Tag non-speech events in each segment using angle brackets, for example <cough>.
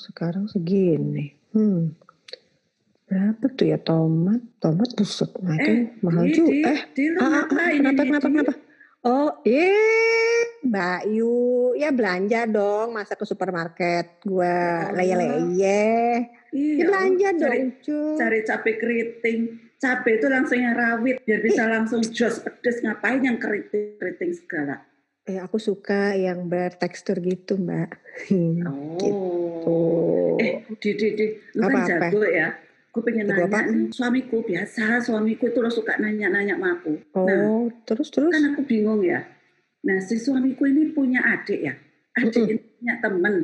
sekarang segini. Hmm. Berapa tuh ya tomat? Tomat busuk. Nah, itu Eh, mahal di, di, juga. Eh, di, ah, ah, ah, kenapa, kenapa, di? kenapa? Oh, eh, Mbak Yu, ya belanja dong, masa ke supermarket gua Oh, leye-leye. Ya iya, lu belanja cari dong, cuy. cari cabai keriting. Cabai itu langsung yang rawit, biar bisa langsung jos pedes. Ngapain yang keriting, keriting segala? Eh, aku suka yang bertekstur gitu, Mbak. Hmm, gitu. Oh, eh, di, di, di, lu kan Apa-apa? jago ya. Gue pengen Jago nanya nih, suamiku biasa, suamiku itu lo suka nanya-nanya sama aku. Nah, Oh, terus terus. kan aku bingung ya. Nah, si suamiku ini punya adik ya. Adik Mm-mm. ini punya temen.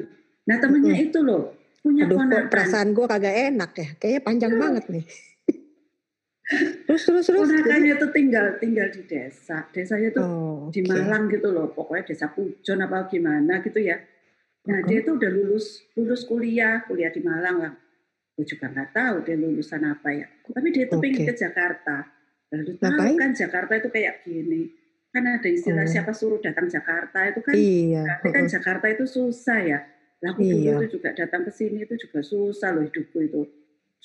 Nah, temennya Mm-mm. itu loh, punya Aduh, ponakan. perasaan gue kagak enak ya. Kayaknya panjang banget nih. Terus terus terus. Ponakannya itu tinggal tinggal di desa. Desanya tuh oh, di. Malang gitu loh. Pokoknya desa Pujon apa gimana gitu ya. Nah, Mm-mm. dia itu udah lulus lulus kuliah, kuliah di Malang lah. Gue juga nggak tahu dia lulusan apa ya. Tapi dia tuh pengen Oke. ke Jakarta. Lalu tahu kan Jakarta itu kayak gini. Kan ada istilah Oh, siapa suruh datang Jakarta itu kan iya. berarti kan. Jakarta itu susah ya. Lah aku dulu Iya. itu juga datang ke sini itu juga susah loh hidupku itu.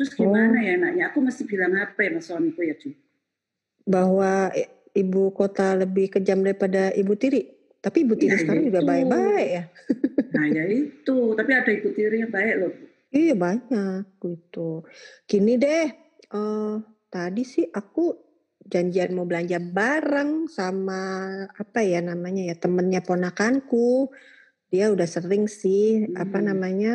Terus Oh, gimana ya enaknya? Aku mesti bilang apa ya sama suamiku ya, Di? bahwa ibu kota lebih kejam daripada ibu tiri. Tapi ibu tiri Nah, ya sekarang juga itu. baik-baik ya. <laughs> Nah, ya itu. Tapi ada ibu tiri yang baik loh. Iya banyak gitu. Gini deh, eh tadi sih aku janjian mau belanja bareng sama apa ya namanya ya temennya ponakanku. Dia udah sering sih apa Hmm. namanya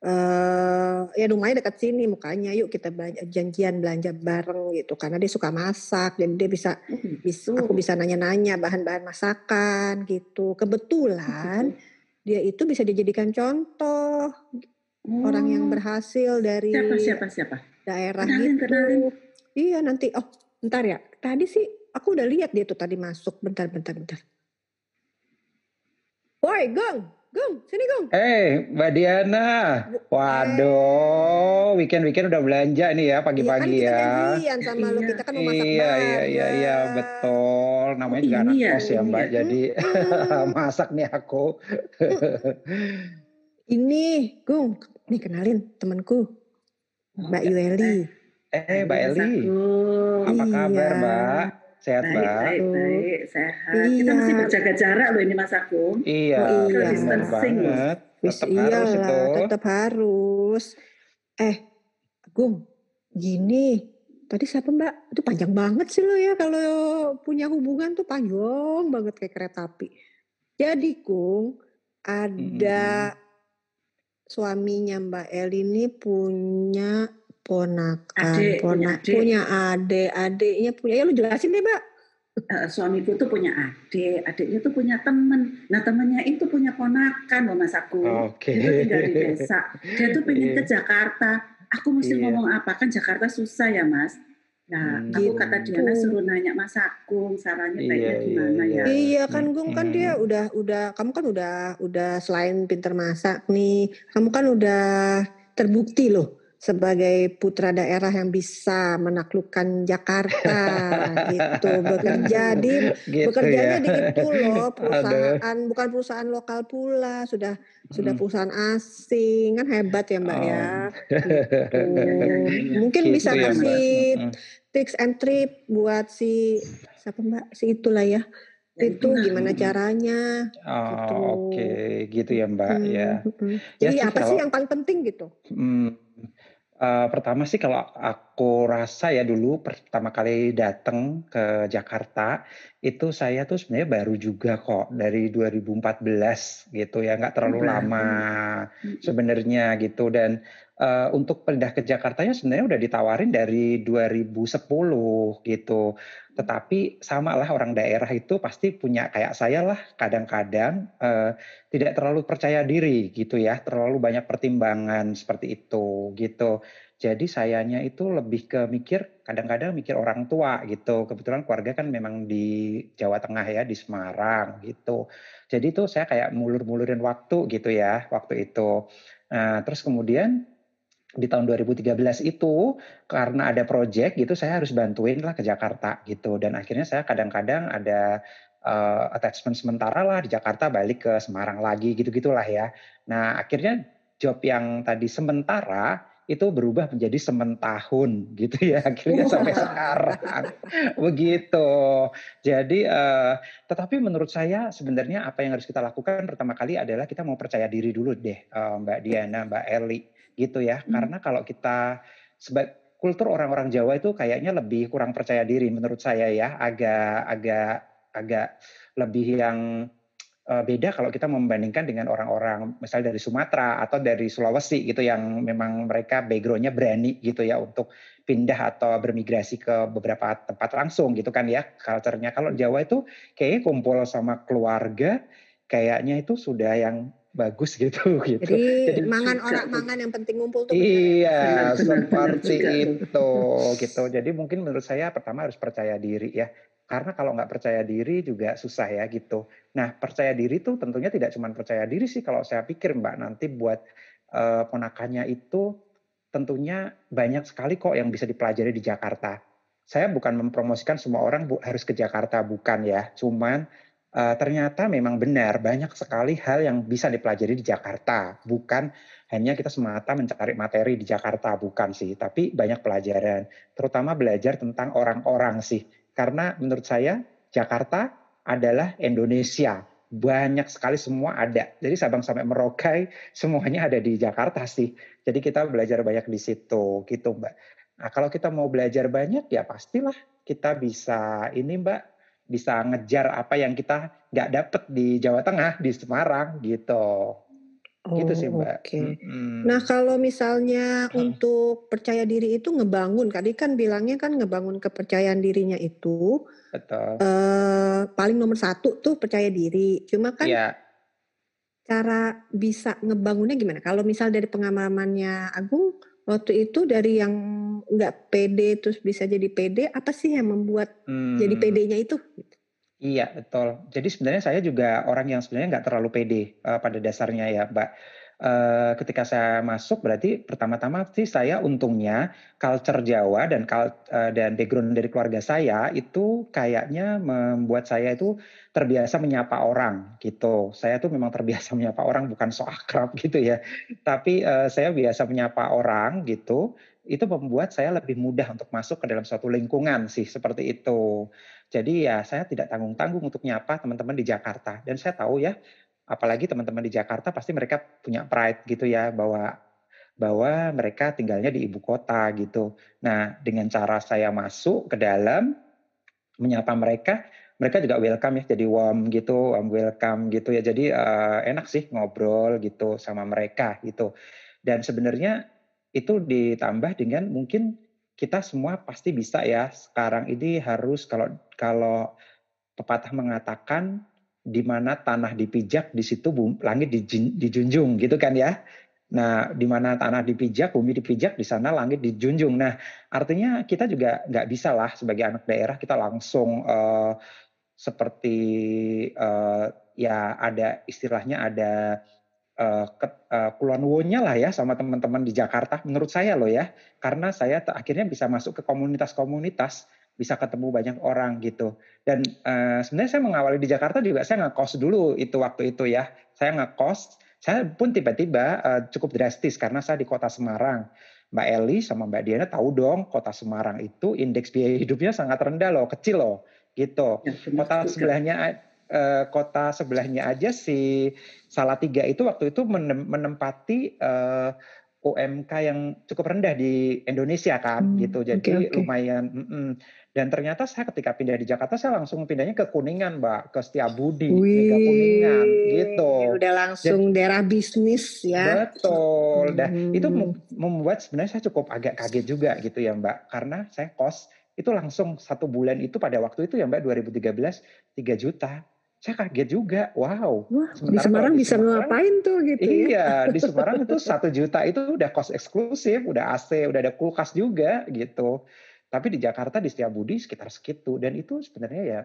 eh ya rumahnya dekat sini mukanya yuk kita belanja, janjian belanja bareng gitu karena dia suka masak jadi dia bisa Oh bis, gitu. aku bisa nanya-nanya bahan-bahan masakan gitu. Oh Kebetulan gitu. dia itu bisa dijadikan contoh orang yang Oh, berhasil siapa dari siapa siapa? daerah Kenalin kenalin. gitu. Iya nanti, oh bentar ya. Tadi sih aku udah lihat dia tuh tadi masuk. Bentar, bentar, bentar. Woi, Gong, Gong, sini Gong. Eh, Mbak Diana. Eh, Waduh, weekend-weekend udah belanja nih ya iya kan pagi-pagi kita ya. sama lu. Iya. Kita kan mau masak Iya, iya, iya, iya, bareng. betul. Oh Namanya juga anak ya, kos ya, ini Mbak. ya. Jadi Mm-mm. <laughs> masak nih aku. <laughs> Ini, Gong, nih kenalin temanku, Oh, Mbak eh, Yueli. Eh, Mbak Halo Mas Eli. Apa Iya, kabar, Mbak? Sehat, Baik, Mbak? baik, baik, sehat. Kita Iya. mesti berjaga jarak loh ini Mas Agung. Iya, Oh iya. benar banget. Tetap harus itu. tetap harus. Eh, Gung, gini. Tadi siapa Mbak? Itu panjang banget sih lo ya kalau punya hubungan tuh panjang banget kayak kereta api. Jadi Gung, ada Mm-mm. suaminya Mbak El ini punya ponakan, Adik, punya ponak, adik. punya adik, adiknya punya. Ya lu jelasin deh Mbak. Eh, suamiku tuh punya adik, adiknya tuh punya temen. Nah temennya itu punya ponakan loh Mas Agung. Oke. Dia tuh tinggal di desa. Dia tuh pengen ke Iya. Jakarta. Aku mesti Iya. ngomong apa? Kan Jakarta susah ya Mas. Nah, Hmm. aku kata Gitu. Diana suruh nanya Mas Agung, sarannya Iya, baiknya iya, gimana ya? iya. Iya kan Gung kan dia Mm-mm. udah udah kamu kan udah udah selain pinter masak nih, kamu kan udah terbukti loh sebagai putra daerah yang bisa menaklukkan Jakarta <laughs> gitu. Bekerja di Gitu bekerjanya ya. di itu loh, <laughs> Aduh. perusahaan bukan perusahaan lokal pula, sudah sudah Mm. perusahaan asing. Kan hebat ya Mbak ya. Oh. Gitu. Iya, <laughs> iya. Mungkin Gitu bisa ya, Mbak. kasih Mm-mm. tips and trip buat si siapa Mbak? Si itulah ya. Ya Itu gimana Mm-mm. caranya gitu. Oh, oke, gitu ya, Mbak. Hmm, Ya, mm-mm. ya Jadi sih apa sih kalau yang paling penting gitu? Hmm, eh, pertama sih kalau aku rasa ya dulu pertama kali datang ke Jakarta itu saya tuh sebenarnya baru juga kok dari 2014 gitu ya nggak terlalu lama sebenarnya gitu. Dan eh, untuk pindah ke Jakartanya sebenarnya udah ditawarin dari 2010 gitu tetapi sama lah orang daerah itu pasti punya kayak saya lah kadang-kadang eh, tidak terlalu percaya diri gitu ya, terlalu banyak pertimbangan seperti itu gitu. Jadi sayanya itu lebih ke mikir, kadang-kadang mikir orang tua gitu. Kebetulan keluarga kan memang di Jawa Tengah ya, di Semarang gitu. Jadi itu saya kayak mulur-mulurin waktu gitu ya, waktu itu. Nah, terus kemudian di tahun 2013 itu karena ada project gitu saya harus bantuin lah ke Jakarta gitu. Dan akhirnya saya kadang-kadang ada uh, attachment sementara lah di Jakarta balik ke Semarang lagi gitu-gitulah ya. Nah akhirnya job yang tadi sementara itu berubah menjadi sementahun gitu ya <laughs> akhirnya sampai sekarang. Begitu. Jadi uh, tetapi menurut saya sebenarnya apa yang harus kita lakukan pertama kali adalah kita mau percaya diri dulu deh uh, Mbak Diana Mbak Eli gitu ya hmm. karena kalau kita sebagai kultur orang-orang Jawa itu kayaknya lebih kurang percaya diri menurut saya ya agak agak agak lebih yang uh, beda kalau kita membandingkan dengan orang-orang misalnya dari Sumatera atau dari Sulawesi gitu yang memang mereka backgroundnya berani gitu ya untuk pindah atau bermigrasi ke beberapa tempat langsung gitu kan ya culture-nya. Kalau Jawa itu kayaknya kumpul sama keluarga kayaknya itu sudah yang bagus gitu <laughs> gitu. Jadi, Jadi mangan orang mangan yang penting ngumpul tuh. Iya, <laughs> seperti itu gitu. Jadi mungkin menurut saya pertama harus percaya diri ya. Karena kalau nggak percaya diri juga susah ya gitu. Nah percaya diri itu tentunya tidak cuma percaya diri sih kalau saya pikir Mbak nanti buat uh, ponakannya itu tentunya banyak sekali kok yang bisa dipelajari di Jakarta. Saya bukan mempromosikan semua orang bu, harus ke Jakarta bukan ya. Cuman uh, ternyata memang benar banyak sekali hal yang bisa dipelajari di Jakarta. Bukan hanya kita semata mencari materi di Jakarta bukan sih, tapi banyak pelajaran. Terutama belajar tentang orang-orang sih karena menurut saya Jakarta adalah Indonesia. Banyak sekali semua ada. Jadi Sabang sampai Merauke semuanya ada di Jakarta sih. Jadi kita belajar banyak di situ gitu Mbak. Nah kalau kita mau belajar banyak ya pastilah kita bisa ini Mbak bisa ngejar apa yang kita nggak dapet di Jawa Tengah di Semarang gitu. Oh, gitu sih Mbak. Oke. Okay. Hmm. Nah kalau misalnya hmm. untuk percaya diri itu ngebangun, tadi kan bilangnya kan ngebangun kepercayaan dirinya itu. Betul. Eh, paling nomor satu tuh percaya diri. Cuma kan ya. cara bisa ngebangunnya gimana? Kalau misal dari pengalamannya Agung waktu itu dari yang nggak pede terus bisa jadi pede, apa sih yang membuat hmm. jadi pedenya itu? Iya betul. Jadi sebenarnya saya juga orang yang sebenarnya nggak terlalu pede uh, pada dasarnya ya, Mbak. Uh, ketika saya masuk berarti pertama-tama sih saya untungnya culture Jawa dan uh, dan background dari keluarga saya itu kayaknya membuat saya itu terbiasa menyapa orang gitu. Saya tuh memang terbiasa <laughs> menyapa orang bukan so akrab gitu ya. Tapi uh, saya biasa menyapa orang gitu. Itu membuat saya lebih mudah untuk masuk ke dalam suatu lingkungan sih seperti itu. Jadi ya saya tidak tanggung-tanggung untuk nyapa teman-teman di Jakarta. Dan saya tahu ya, apalagi teman-teman di Jakarta pasti mereka punya pride gitu ya bahwa bahwa mereka tinggalnya di ibu kota gitu. Nah, dengan cara saya masuk ke dalam menyapa mereka, mereka juga welcome ya, jadi warm gitu, warm welcome gitu ya. Jadi uh, enak sih ngobrol gitu sama mereka gitu. Dan sebenarnya itu ditambah dengan mungkin kita semua pasti bisa ya sekarang ini harus kalau kalau pepatah mengatakan di mana tanah dipijak di situ langit dijunjung gitu kan ya. Nah, di mana tanah dipijak, bumi dipijak, di sana langit dijunjung. Nah, artinya kita juga nggak bisa lah sebagai anak daerah kita langsung uh, seperti uh, ya ada istilahnya ada uh, uh, lah ya sama teman-teman di Jakarta menurut saya loh ya karena saya akhirnya bisa masuk ke komunitas-komunitas bisa ketemu banyak orang gitu dan uh, sebenarnya saya mengawali di Jakarta juga saya ngekos dulu itu waktu itu ya saya ngekos saya pun tiba-tiba uh, cukup drastis karena saya di kota Semarang Mbak Eli sama Mbak Diana tahu dong kota Semarang itu indeks biaya hidupnya sangat rendah loh kecil loh gitu ya, kota sebelahnya uh, kota sebelahnya aja si Salatiga itu waktu itu menempati uh, eh, UMK yang cukup rendah di Indonesia kan hmm, gitu. Jadi okay, okay. lumayan mm -mm. Dan ternyata saya ketika pindah di Jakarta saya langsung pindahnya ke Kuningan, Mbak, ke Setiabudi, Mega Kuningan gitu. Udah langsung dan, daerah bisnis ya. Betul. Dan itu hmm. membuat sebenarnya saya cukup agak kaget juga gitu ya, Mbak, karena saya kos itu langsung satu bulan itu pada waktu itu ya Mbak 2013 3 juta saya kaget juga, wow. Wah, di Semarang di bisa Semarang, ngapain tuh gitu ya? Iya, di <laughs> Semarang itu satu juta itu udah kos eksklusif, udah AC, udah ada kulkas juga gitu. Tapi di Jakarta di Setiabudi sekitar segitu dan itu sebenarnya ya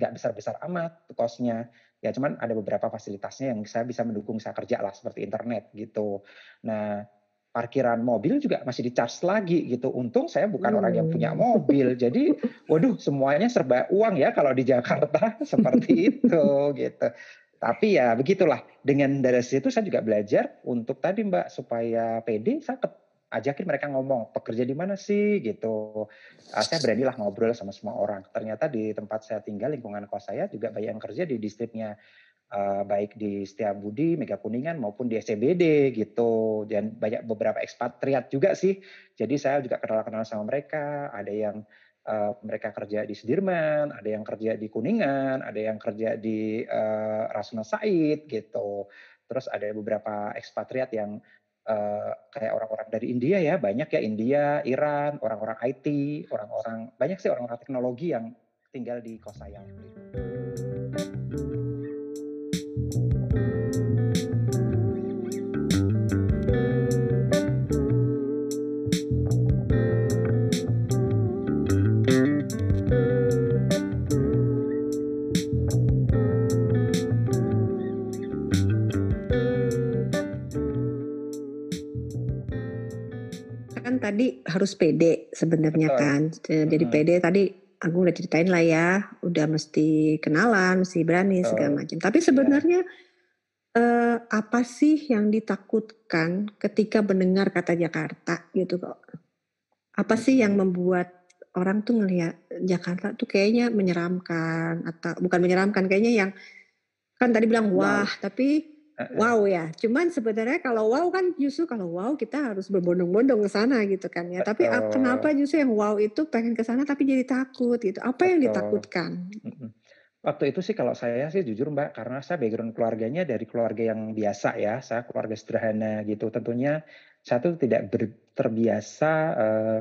nggak besar-besar amat kosnya. Ya cuman ada beberapa fasilitasnya yang saya bisa mendukung saya kerja lah seperti internet gitu. Nah parkiran mobil juga masih di charge lagi gitu. Untung saya bukan orang yang punya Hmm. mobil. Jadi, waduh semuanya serba uang ya kalau di Jakarta <laughs> seperti itu gitu. Tapi ya begitulah. Dengan dari situ saya juga belajar untuk tadi Mbak supaya pede saya ajakin mereka ngomong pekerja di mana sih gitu. Ah, saya beranilah ngobrol sama semua orang. Ternyata di tempat saya tinggal lingkungan kos saya juga banyak yang kerja di distriknya eh, baik di Setiabudi, Mega Kuningan maupun di SCBD gitu. Dan banyak beberapa ekspatriat juga sih. Jadi saya juga kenal-kenal sama mereka. Ada yang eh, mereka kerja di Sudirman, ada yang kerja di Kuningan, ada yang kerja di eh, Rasuna Said gitu. Terus ada beberapa ekspatriat yang eh, kayak orang-orang dari India ya, banyak ya India, Iran, orang-orang IT, orang-orang banyak sih orang-orang teknologi yang tinggal di kos saya. waktu tadi harus pede sebenarnya kan. Jadi Mm-mm. pede tadi aku udah ceritain lah ya, udah mesti kenalan, mesti berani segala Betul. macam. Tapi sebenarnya eh, apa sih yang ditakutkan ketika mendengar kata Jakarta gitu kok? Apa sih yang membuat orang tuh ngelihat Jakarta tuh kayaknya menyeramkan atau bukan menyeramkan kayaknya yang kan tadi bilang Wow. wah tapi Eh, wow ya. Cuman sebenarnya kalau wow kan justru kalau wow kita harus berbondong-bondong ke sana gitu kan ya. Tapi ap- Betul. kenapa justru yang wow itu pengen ke sana tapi jadi takut gitu. Apa yang Betul. ditakutkan? Waktu itu sih kalau saya sih jujur Mbak, karena saya background keluarganya dari keluarga yang biasa ya, saya keluarga sederhana gitu. Tentunya saya tuh tidak ber- terbiasa eh,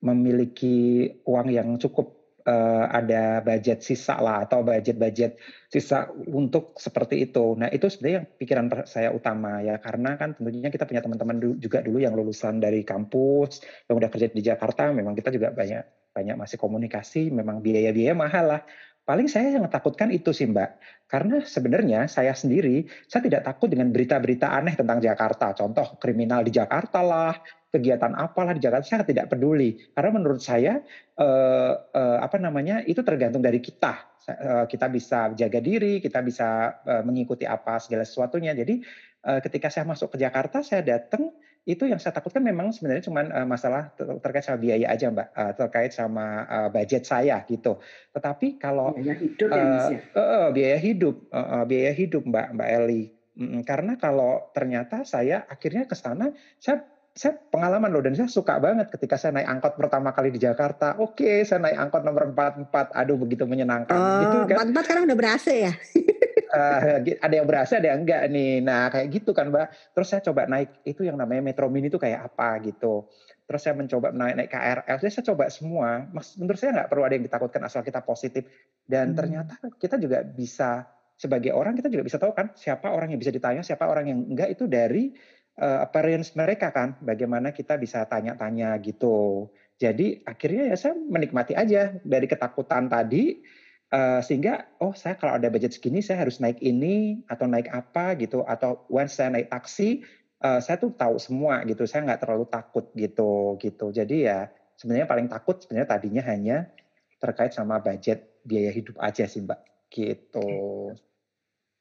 memiliki uang yang cukup eh, ada budget sisa lah atau budget-budget sisa untuk seperti itu. Nah itu sebenarnya yang pikiran saya utama ya, karena kan tentunya kita punya teman-teman juga dulu yang lulusan dari kampus, yang udah kerja di Jakarta, memang kita juga banyak banyak masih komunikasi, memang biaya-biaya mahal lah. Paling saya yang takutkan itu sih Mbak, karena sebenarnya saya sendiri, saya tidak takut dengan berita-berita aneh tentang Jakarta. Contoh kriminal di Jakarta lah, kegiatan apalah di Jakarta, saya tidak peduli. Karena menurut saya, eh, eh, apa namanya, itu tergantung dari kita. Eh, kita bisa jaga diri, kita bisa eh, mengikuti apa segala sesuatunya. Jadi eh, ketika saya masuk ke Jakarta, saya datang, itu yang saya takutkan memang sebenarnya cuma eh, masalah ter- terkait sama biaya aja Mbak, Eh, terkait sama eh, budget saya gitu. Tetapi kalau Biaya hidup ya Mas Eh, ya. eh, eh, biaya hidup, eh, eh, biaya hidup Mbak Mbak Eli. Mm, Karena kalau ternyata saya akhirnya ke sana, saya saya pengalaman loh dan saya suka banget ketika saya naik angkot pertama kali di Jakarta. Oke, saya naik angkot nomor 44. Aduh, begitu menyenangkan. Gitu Oh, kan. empat-empat sekarang udah berasa ya? <laughs> Eh, ada yang berasa, ada yang enggak nih. Nah, kayak gitu kan, Mbak. Terus saya coba naik itu yang namanya Metro Mini itu kayak apa gitu. Terus saya mencoba naik naik KRL. Jadi saya coba semua. Menurut saya nggak perlu ada yang ditakutkan asal kita positif. Dan Hmm. ternyata kita juga bisa sebagai orang kita juga bisa tahu kan siapa orang yang bisa ditanya, siapa orang yang enggak itu dari eh, appearance mereka kan. Bagaimana kita bisa tanya-tanya gitu. Jadi akhirnya ya saya menikmati aja dari ketakutan tadi Eh, sehingga oh saya kalau ada budget segini saya harus naik ini atau naik apa gitu atau once saya naik taksi eh, saya tuh tahu semua gitu saya nggak terlalu takut gitu gitu jadi ya sebenarnya paling takut sebenarnya tadinya hanya terkait sama budget biaya hidup aja sih mbak gitu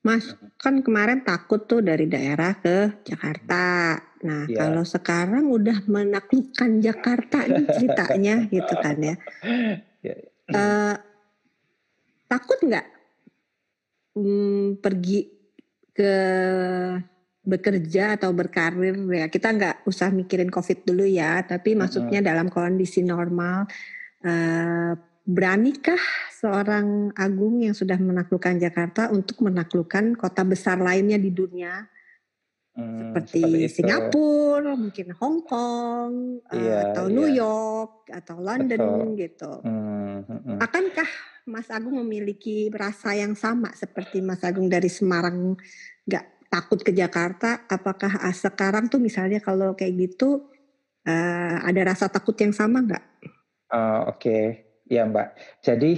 Mas, kan kemarin takut tuh dari daerah ke Jakarta. Nah, Iya. kalau sekarang udah menaklukkan Jakarta nih <laughs> ceritanya gitu kan ya. Ya. Eh, takut nggak hmm, pergi ke bekerja atau berkarir ya kita nggak usah mikirin covid dulu ya tapi maksudnya dalam kondisi normal eh, beranikah seorang Agung yang sudah menaklukkan Jakarta untuk menaklukkan kota besar lainnya di dunia Hmm, seperti, itu. Singapura mungkin Hong Kong eh, Iya, atau iya. New York atau London gitu Hmm, hmm, hmm. Akankah Mas Agung memiliki rasa yang sama seperti Mas Agung dari Semarang nggak takut ke Jakarta? Apakah ah, sekarang tuh misalnya kalau kayak gitu eh, ada rasa takut yang sama nggak? Oh, Oke, ya Mbak. Jadi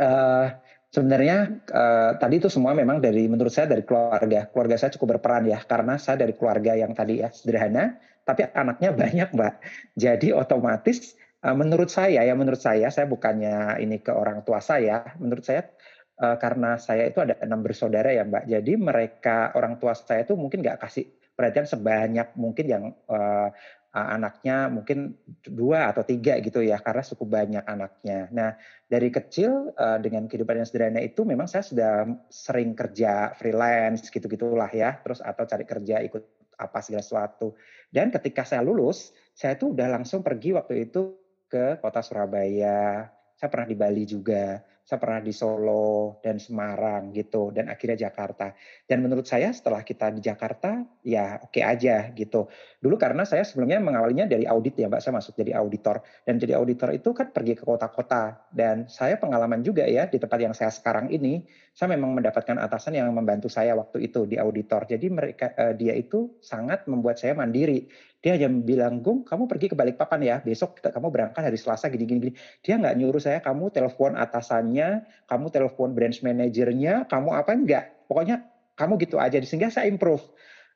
eh, Sebenarnya uh, tadi itu semua memang dari menurut saya dari keluarga. Keluarga saya cukup berperan ya karena saya dari keluarga yang tadi ya sederhana, tapi anaknya banyak mbak. Jadi otomatis uh, menurut saya ya menurut saya saya bukannya ini ke orang tua saya. Menurut saya uh, karena saya itu ada enam bersaudara ya mbak. Jadi mereka orang tua saya itu mungkin nggak kasih perhatian sebanyak mungkin yang uh, anaknya mungkin dua atau tiga gitu ya karena cukup banyak anaknya. Nah dari kecil dengan kehidupan yang sederhana itu memang saya sudah sering kerja freelance gitu gitulah ya terus atau cari kerja ikut apa segala sesuatu. Dan ketika saya lulus saya tuh udah langsung pergi waktu itu ke kota Surabaya. Saya pernah di Bali juga saya pernah di Solo dan Semarang gitu dan akhirnya Jakarta. Dan menurut saya setelah kita di Jakarta ya oke okay aja gitu. Dulu karena saya sebelumnya mengawalinya dari audit ya mbak. Saya masuk jadi auditor. Dan jadi auditor itu kan pergi ke kota-kota. Dan saya pengalaman juga ya di tempat yang saya sekarang ini saya memang mendapatkan atasan yang membantu saya waktu itu di auditor. Jadi mereka eh, dia itu sangat membuat saya mandiri dia hanya bilang, Gung, kamu pergi ke Balikpapan ya, besok kita, kamu berangkat hari Selasa gini-gini. Dia nggak nyuruh saya, kamu telepon atasannya, kamu telepon branch manajernya, kamu apa enggak. Pokoknya kamu gitu aja. Sehingga saya improve.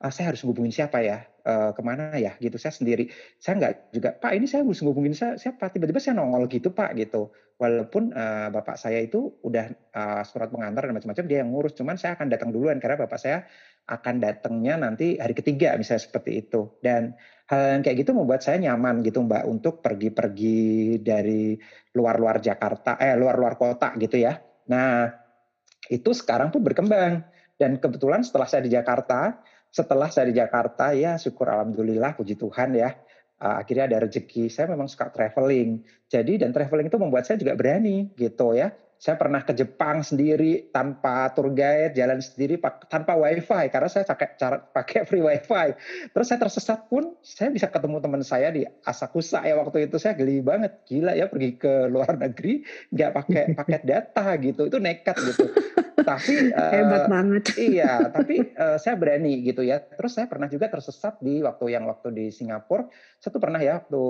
Uh, saya harus hubungin siapa ya, uh, ke mana ya, gitu. Saya sendiri. Saya nggak juga, Pak ini saya harus hubungin saya, siapa. Tiba-tiba saya nongol gitu Pak, gitu. Walaupun uh, bapak saya itu udah uh, surat pengantar dan macam-macam, dia yang ngurus. Cuman saya akan datang duluan karena bapak saya akan datangnya nanti hari ketiga misalnya seperti itu. Dan hal yang kayak gitu membuat saya nyaman gitu Mbak untuk pergi-pergi dari luar-luar Jakarta, eh luar-luar kota gitu ya. Nah itu sekarang pun berkembang dan kebetulan setelah saya di Jakarta, setelah saya di Jakarta ya syukur alhamdulillah puji Tuhan ya uh, akhirnya ada rezeki. Saya memang suka traveling. Jadi dan traveling itu membuat saya juga berani gitu ya. Saya pernah ke Jepang sendiri tanpa tour guide, jalan sendiri tanpa wifi karena saya pakai cara pakai free wifi. Terus saya tersesat pun saya bisa ketemu teman saya di Asakusa ya waktu itu saya geli banget, gila ya pergi ke luar <laughs> negeri nggak pakai paket data gitu, itu nekat gitu. tapi hebat uh, banget. <laughs> Iya, tapi uh, saya berani gitu ya. Terus saya pernah juga tersesat di waktu yang waktu di Singapura. Saya tuh pernah ya waktu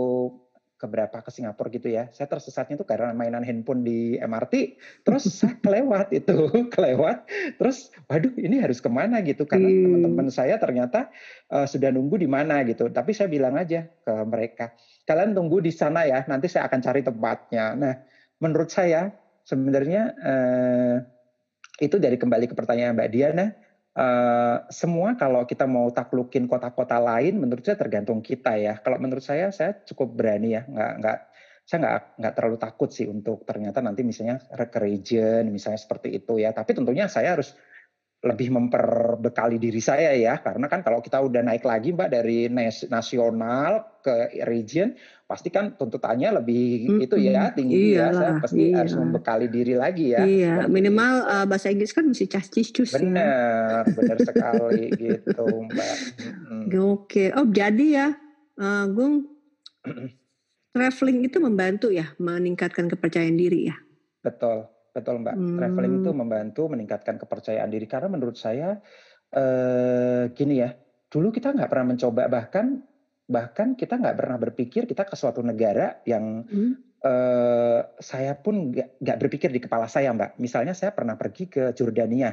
keberapa ke Singapura gitu ya. Saya tersesatnya itu karena mainan handphone di MRT, terus <laughs> saya kelewat itu, <laughs> kelewat. Terus, waduh ini harus ke mana gitu karena hmm. teman-teman saya ternyata uh, sudah nunggu di mana gitu. Tapi saya bilang aja ke mereka, kalian tunggu di sana ya, nanti saya akan cari tempatnya. Nah, menurut saya sebenarnya uh, itu dari kembali ke pertanyaan Mbak Diana, Uh, semua kalau kita mau taklukin kota-kota lain, menurut saya tergantung kita ya. Kalau menurut saya, saya cukup berani ya, nggak nggak saya nggak nggak terlalu takut sih untuk ternyata nanti misalnya ke region, misalnya seperti itu ya. Tapi tentunya saya harus lebih memperbekali diri saya ya, karena kan kalau kita udah naik lagi mbak dari nasional ke region, pasti kan tuntutannya lebih hmm, itu ya tinggi iyalah, ya. Saya pasti iya. harus membekali diri lagi ya. Iya. Minimal uh, bahasa Inggris kan mesti cascis cus benar. Ya. benar sekali <laughs> gitu mbak. Hmm. oke. Oh jadi ya uh, Gung traveling itu membantu ya meningkatkan kepercayaan diri ya? Betul betul mbak. Hmm. traveling itu membantu meningkatkan kepercayaan diri. Karena menurut saya uh, gini ya dulu kita nggak pernah mencoba. Bahkan bahkan kita nggak pernah berpikir kita ke suatu negara yang hmm. uh, saya pun nggak berpikir di kepala saya mbak. Misalnya saya pernah pergi ke Jordania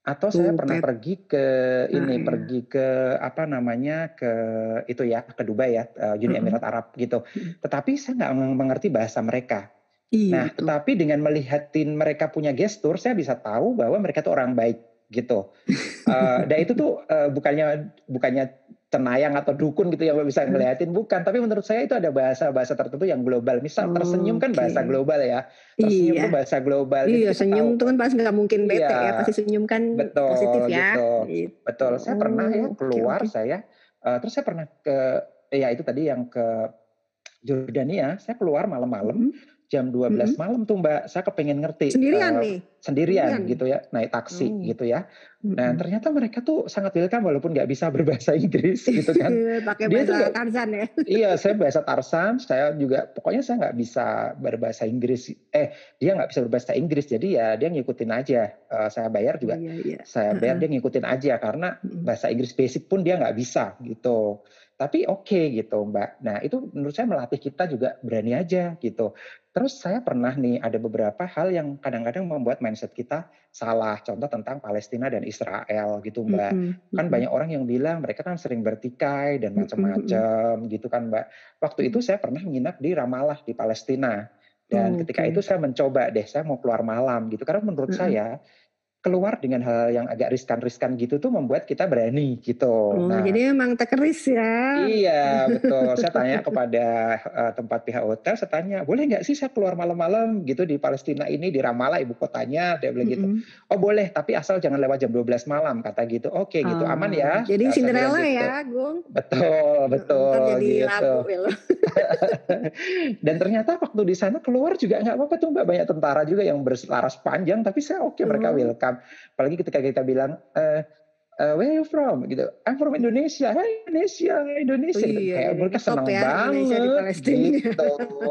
atau saya pernah pergi ke ini nah, pergi ke apa namanya ke itu ya ke Dubai ya uh, Uni Emirat Arab gitu. Tetapi saya nggak mengerti bahasa mereka iya, nah betul. tetapi dengan melihatin mereka punya gestur saya bisa tahu bahwa mereka tuh orang baik gitu uh, <laughs> dan itu tuh uh, bukannya bukannya cenayang atau dukun gitu yang bisa hmm. ngeliatin bukan tapi menurut saya itu ada bahasa-bahasa tertentu yang global misal tersenyum kan bahasa global ya tersenyum iya. itu bahasa global iya senyum itu kan pasti nggak mungkin bete iya. ya pasti senyum kan betul, positif ya gitu. gitu. betul saya pernah ya keluar okay, okay. saya uh, terus saya pernah ke ya itu tadi yang ke Jordania saya keluar malam-malam hmm jam 12 hmm. malam tuh Mbak, saya kepengen ngerti. Sendirian uh, nih? Sendirian, sendirian gitu ya, naik taksi hmm. gitu ya. Hmm. Nah ternyata mereka tuh sangat welcome walaupun nggak bisa <laughs> berbahasa Inggris gitu kan. <laughs> Pakai bahasa tuh, Tarzan ya? <laughs> iya, saya bahasa Tarzan, saya juga, pokoknya saya nggak bisa berbahasa Inggris. Eh, dia nggak bisa berbahasa Inggris, jadi ya dia ngikutin aja. Uh, saya bayar juga, oh, iya, iya. saya bayar uh -huh. dia ngikutin aja karena bahasa Inggris basic pun dia nggak bisa gitu. Tapi oke okay, gitu Mbak. Nah itu menurut saya melatih kita juga berani aja gitu. Terus saya pernah nih ada beberapa hal yang kadang-kadang membuat mindset kita salah. Contoh tentang Palestina dan Israel gitu Mbak. Mhm Kan mhm. banyak orang yang bilang mereka kan sering bertikai dan Mhm mhm. macam-macam gitu kan Mbak. Waktu itu saya pernah menginap di Ramallah di Palestina. Dan ketika itu Oke. saya mencoba deh, saya mau keluar malam gitu. Karena menurut Heeh. saya keluar dengan hal yang agak riskan-riskan gitu tuh membuat kita berani gitu. Oh, Nah, jadi emang tekeris ya? Iya, betul. <laughs> Saya tanya kepada, eee, tempat pihak hotel, saya tanya, "Boleh nggak sih saya keluar malam-malam gitu di Palestina ini, di Ramallah ibu kotanya?" Dia bilang gitu. Mhm. "Oh boleh, tapi asal jangan lewat jam 12 malam," kata gitu. "Oke gitu, aman Oh, ya?" jadi bilang Cinderella gitu. ya, Gung? Betul betul, entar jadi gitu. lo. <laughs> Dan ternyata waktu di sana keluar juga nggak apa-apa tuh Mbak, banyak tentara juga yang berlaras panjang, tapi saya oke mereka Oh. Welcome. Apalagi ketika kita bilang, eee eee, "Where you from?" Gitu, "I'm from Indonesia." "Hai Indonesia Oh Indonesia," gitu. iya, Kayak jadi mereka senang ya Indonesia di banget Palestina. gitu.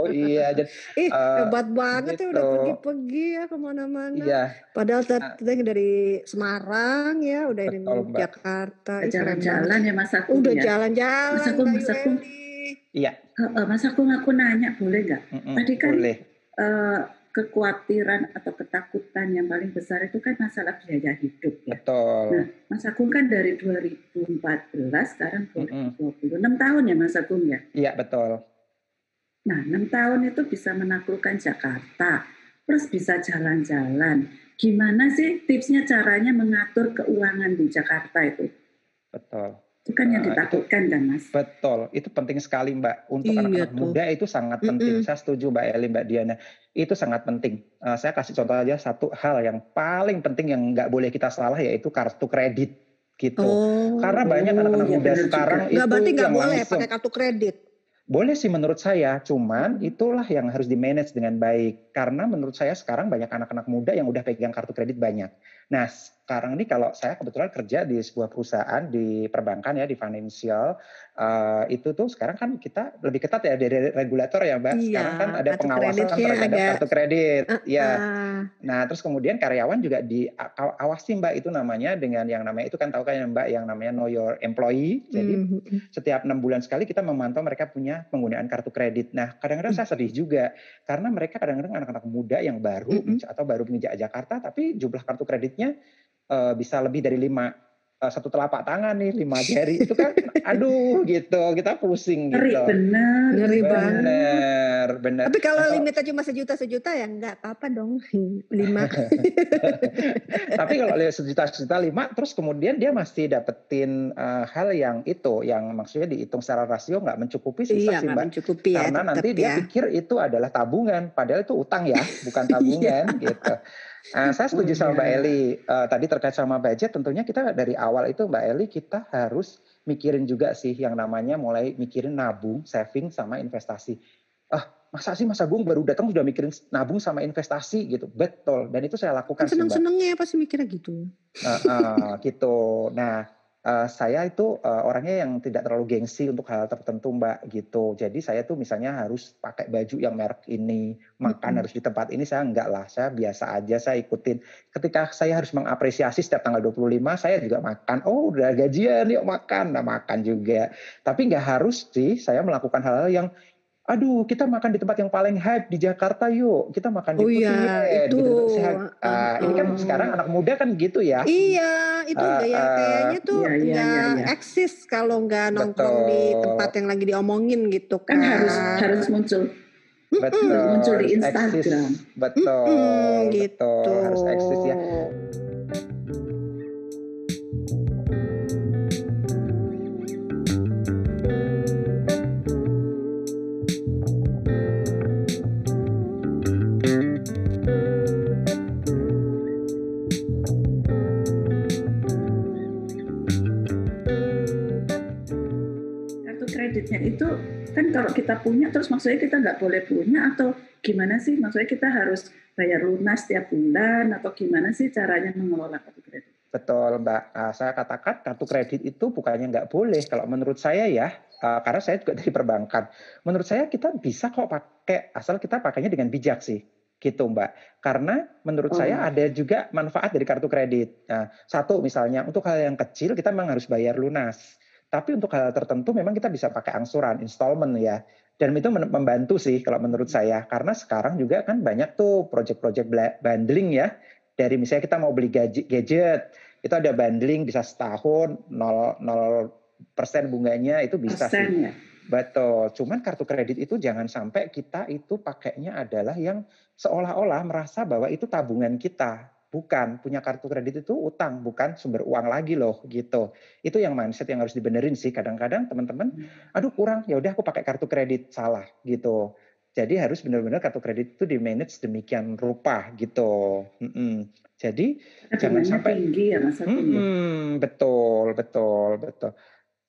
Iya, dan, <laughs> Ih, eee, hebat banget ya udah gitu. pergi-pergi ya ke mana-mana. Iya. Padahal Nah tadi dari Semarang ya, udah ini Betul Mbak. Jakarta. Banget. jalan-jalan ya Mas Agung Udah ya? jalan-jalan Mas Agung Mbak Mas Yueli. Iya. heeh, Mas aku nanya boleh nggak? Mhm, Tadi kan, boleh. eee, kekhawatiran atau ketakutan yang paling besar itu kan masalah biaya hidup ya. Nah, Betul. Mas Agung kan dari 2014 sekarang Mhm. 2020, 6 tahun ya Mas Agung ya? Iya, betul. Nah, 6 tahun itu bisa menaklukkan Jakarta, plus bisa jalan-jalan. Gimana sih tipsnya caranya mengatur keuangan di Jakarta itu? Betul. Itu kan yang itu ditakutkan kan Mas? betul, itu penting sekali Mbak. Untuk Iya anak-anak muda itu sangat penting. Mhm. Saya setuju Mbak Eli, Mbak Diana. Itu sangat penting. Eee, saya kasih contoh aja satu hal yang paling penting yang nggak boleh kita salah yaitu kartu kredit, gitu. Oh. Karena banyak Oh, anak-anak iya muda bener juga. sekarang Nggak itu berarti nggak boleh langsung pakai kartu kredit? Boleh sih menurut saya, cuman itulah yang harus di-manage dengan baik. Karena menurut saya sekarang banyak anak-anak muda yang udah pegang kartu kredit banyak. Nah, sekarang ini kalau saya kebetulan kerja di sebuah perusahaan di perbankan ya, di financial, eee, itu tuh sekarang kan kita lebih ketat ya dari regulator ya Mbak. Sekarang kan Iya, ada pengawasan terhadap kartu kredit. Iya. heeh. Nah, terus kemudian karyawan juga diawasi Mbak, itu namanya dengan yang namanya itu kan tahu kan ya Mbak, yang namanya know your employee. Jadi Mmm, mhm. setiap 6 bulan sekali kita memantau mereka punya penggunaan kartu kredit. Nah, kadang-kadang Mmm. saya sedih juga karena mereka kadang-kadang anak-anak muda yang baru Mhm. atau baru menginjak Jakarta tapi jumlah kartu eee, bisa lebih dari 5, eee, 1 telapak tangan nih, 5 jari. Itu kan aduh gitu, kita pusing Ngeri gitu. bener. Ngeri banget. Bener bener. Tapi kalau limitnya cuma sejuta-sejuta ya nggak apa-apa dong, <laughs> 5. <laughs> Tapi kalau lihat sejuta-sejuta 5 terus kemudian dia masih dapetin, eee, hal yang itu, yang maksudnya dihitung secara rasio nggak mencukupi susah Iya, sih Mbak. mencukupi ya Karena tetep nanti dia ya. pikir itu adalah tabungan, padahal itu utang ya, bukan <laughs> Iya. tabungan gitu. Eee, saya Oh setuju sama Mbak iya. Eli, eee, tadi terkait sama budget tentunya kita dari awal itu Mbak Eli kita harus mikirin juga sih yang namanya mulai mikirin nabung, saving, sama investasi. Ah, masa sih Mas Agung baru datang sudah mikirin nabung sama investasi gitu? Betul, dan itu saya Kan lakukan seneng-senengnya pasti mikirnya gitu. Heeh, gitu. Nah, eee, saya itu, eee, orangnya yang tidak terlalu gengsi untuk hal tertentu Mbak, gitu. Jadi saya tuh misalnya harus pakai baju yang merek ini, makan Mhm. harus di tempat ini, saya enggak lah, saya biasa aja, saya ikutin. Ketika saya harus mengapresiasi setiap tanggal 25, saya juga makan, "Oh udah gajian, yuk makan." Nah makan juga. Tapi nggak harus sih saya melakukan hal-hal yang, "Aduh kita makan di tempat yang paling hype di Jakarta yuk, kita makan di Oh iya, Putian," itu, gitu-gitu. Saya heeh. eee, ini kan sekarang anak muda kan gitu ya. Iya, itu gaya Heeh. kayaknya tuh Iya iya iya nggak iya. eksis kalau nggak nongkrong di tempat yang lagi diomongin gitu Kan harus kan. harus muncul harus muncul Betul, di harus eksis. Instagram. Betul, Mhm, gitu. betul, harus eksis ya. Maksudnya kita nggak boleh punya atau gimana sih? Maksudnya kita harus bayar lunas tiap bulan atau gimana sih caranya mengelola kartu kredit? Betul Mbak, Eee, saya katakan kartu kredit itu bukannya nggak boleh, kalau menurut saya ya, eee, karena saya juga dari perbankan. Menurut saya kita bisa kok pakai, asal kita pakainya dengan bijak sih, gitu Mbak. Karena menurut saya Oh. ada juga manfaat dari kartu kredit. Nah, satu misalnya untuk hal yang kecil kita memang harus bayar lunas. Tapi untuk hal tertentu memang kita bisa pakai angsuran, installment ya. Dan itu membantu sih kalau menurut saya karena sekarang juga kan banyak tuh project-project bundling ya dari misalnya kita mau beli gadget itu ada bundling bisa setahun 0 persen bunganya itu bisa persen, sih. Ya? Betul. Cuman kartu kredit itu jangan sampai kita itu pakainya adalah yang seolah-olah merasa bahwa itu tabungan kita. Bukan, punya kartu kredit itu utang, bukan sumber uang lagi loh gitu. Itu yang mindset yang harus dibenerin sih. Kadang-kadang teman-teman, hmm. aduh kurang, ya udah aku pakai kartu kredit, salah gitu. Jadi harus benar-benar kartu kredit itu di manage demikian rupa gitu. Mm -mm. Jadi Tapi jangan sampai tinggi ya mm -mm, betul betul betul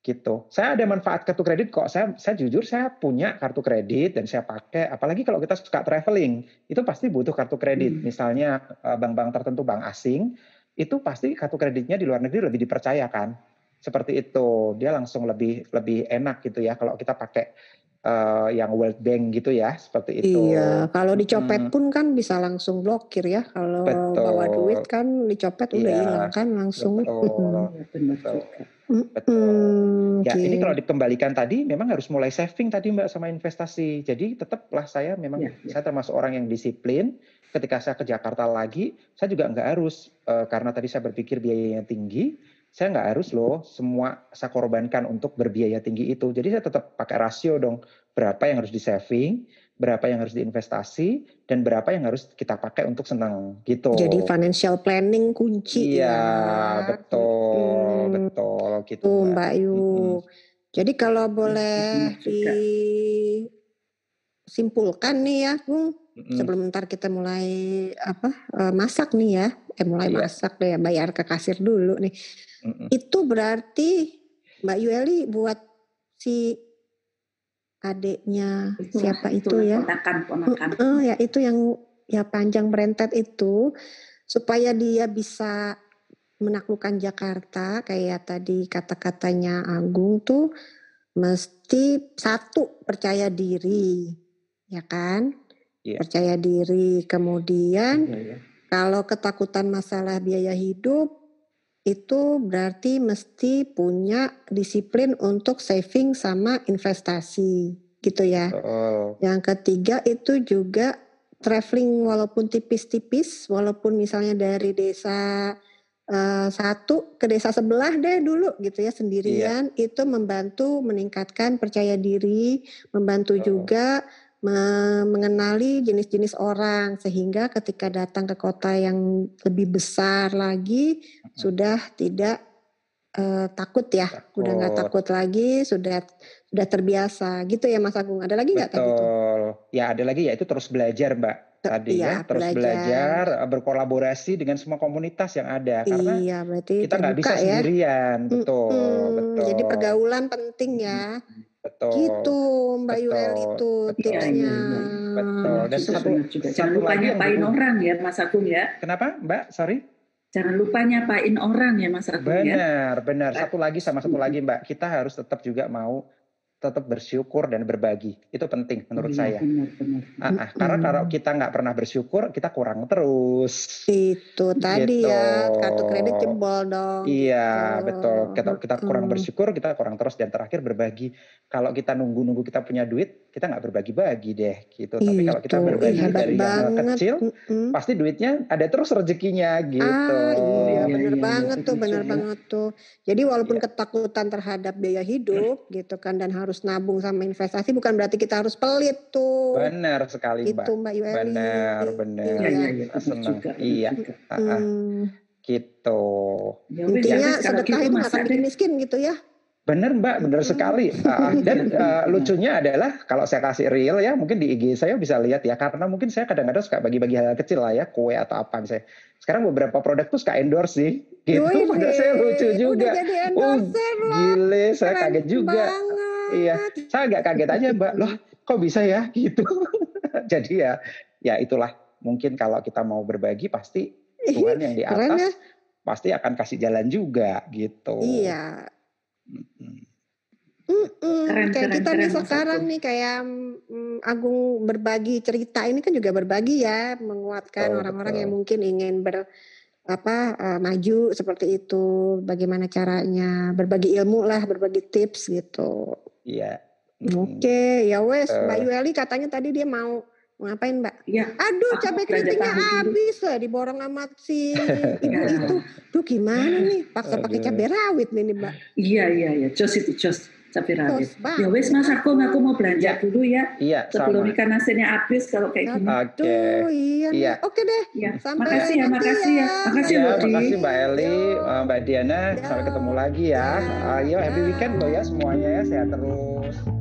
gitu. Saya ada manfaat kartu kredit kok. Saya saya jujur saya punya kartu kredit dan saya pakai. Apalagi kalau kita suka traveling, itu pasti butuh kartu kredit. Hmm. Misalnya eh, bank-bank tertentu, bank asing, itu pasti kartu kreditnya di luar negeri lebih dipercayakan. Seperti itu, dia langsung lebih lebih enak gitu ya kalau kita pakai uh, yang World Bank gitu ya, seperti itu. Iya, kalau dicopet hmm. pun kan bisa langsung blokir ya. Kalau betul. bawa duit kan dicopet udah iya, hilang kan langsung. Betul. betul. Betul. Ya, ini kalau dikembalikan tadi memang harus mulai saving tadi Mbak sama investasi. Jadi tetaplah saya memang ya, ya. saya termasuk orang yang disiplin. Ketika saya ke Jakarta lagi, saya juga nggak harus uh, karena tadi saya berpikir biayanya tinggi, saya nggak harus loh semua saya korbankan untuk berbiaya tinggi itu. Jadi saya tetap pakai rasio dong berapa yang harus di saving, berapa yang harus diinvestasi dan berapa yang harus kita pakai untuk senang gitu. Jadi financial planning kunci iya, ya. betul, hmm. betul gitu. Tuh, Mbak Yu. Hmm. Jadi kalau boleh disimpulkan nih ya, Bung, hmm. sebelum ntar kita mulai apa uh, masak nih ya, eh mulai iya. masak deh, bayar ke kasir dulu nih. Hmm. Itu berarti Mbak Yueli buat si adiknya Itulah, siapa itu ya ponakan ponakan uh, ya itu yang ya panjang berentet itu supaya dia bisa menaklukkan Jakarta kayak tadi kata-katanya Agung tuh mesti satu percaya diri ya kan yeah. percaya diri kemudian yeah, yeah. Kalau ketakutan masalah biaya hidup itu berarti mesti punya disiplin untuk saving sama investasi gitu ya. Oh. Yang ketiga itu juga traveling walaupun tipis-tipis, walaupun misalnya dari desa uh, satu ke desa sebelah deh dulu gitu ya sendirian, iya. itu membantu meningkatkan percaya diri, membantu oh. juga mengenali jenis-jenis orang sehingga ketika datang ke kota yang lebih besar lagi sudah tidak uh, takut ya, takut. udah nggak takut lagi, sudah sudah terbiasa gitu ya Mas Agung. Ada lagi nggak tadi itu? Ya ada lagi ya itu terus belajar Mbak tadi ya, ya terus belajar. belajar eh, berkolaborasi dengan semua komunitas yang ada karena iya, berarti kita nggak bisa ya. sendirian betul hmm, hmm, betul jadi pergaulan penting ya Betul. Gitu Mbak Yuel itu tipsnya. Betul. Dan satu, juga. Jangan lupa nyapain orang ya Mas Agung ya. Kenapa Mbak? Sorry. Jangan lupa nyapain orang ya Mas Agung benar, ya. Benar, benar. Satu lagi sama satu lagi Mbak. Kita harus tetap juga mau tetap bersyukur dan berbagi itu penting menurut iya, saya. Benar, benar. Ah, ah, karena kalau kita nggak pernah bersyukur kita kurang terus. Itu tadi gitu. ya kartu kredit jebol dong. Iya gitu. betul. Kita kita kurang bersyukur kita kurang terus dan terakhir berbagi. Kalau kita nunggu-nunggu kita punya duit kita nggak berbagi-bagi deh gitu. Tapi kalau kita berbagi Ih, dari banget. yang kecil mm-hmm. pasti duitnya ada terus rezekinya gitu. Ah, iya benar iya, banget tuh benar banget tuh. Jadi walaupun iya. ketakutan terhadap biaya hidup gitu kan dan harus harus nabung sama investasi bukan berarti kita harus pelit tuh. Benar sekali Mbak. Itu Mbak Yueli. Benar, iya, benar. Iya, iya, iya. Senang. Iya. Hmm. Gitu. Ya, Intinya sedekah itu akan bikin miskin gitu ya. Benar Mbak, benar sekali. Uh, dan uh, <laughs> lucunya adalah kalau saya kasih real ya, mungkin di IG saya bisa lihat ya, karena mungkin saya kadang-kadang suka bagi-bagi hal kecil lah ya, kue atau apa misalnya. Sekarang beberapa produk tuh suka endorse sih, gitu. Menurut saya lucu juga. Udah jadi endorser, oh, gile, saya kaget juga. Banget. Iya, saya agak kaget aja, Mbak. Loh, kok bisa ya? <laughs> Gitu. Jadi ya, ya itulah. Mungkin kalau kita mau berbagi, pasti Tuhan yang di atas ya? pasti akan kasih jalan juga, gitu. Iya. Mm-mm. Keren, kayak keren, kita keren, nih sekarang nih kayak mm, Agung berbagi cerita ini kan juga berbagi ya menguatkan orang-orang yang mungkin ingin ber apa uh, maju seperti itu bagaimana caranya berbagi ilmu lah berbagi tips gitu Iya, Oke, ya wes, Gitu. Mbak Yueli katanya tadi dia mau ngapain, Mbak? Iya, Aduh, cabai keritingnya habis lah diborong sama si <laughs> ibu Ya. itu. Duh, gimana nih? Paksa pakai cabai rawit nih, nih, Mbak. iya, iya, iya. Jos itu, jos. Cabai rawit. Ya wes Mas Agung, aku mau belanja Ya. dulu ya. Iya, Sebelum sama. ikan asinnya habis kalau kayak gini. Oke. Iya, nih. Iya. Oke deh. Ya, Sampai makasih ya, makasih ya. ya. Makasih Ya, Di. makasih Mbak Eli, Yo. eh, Mbak Diana. Yo. Sampai ketemu lagi ya. Ayo happy Ya. weekend loh ya semuanya ya. Sehat terus.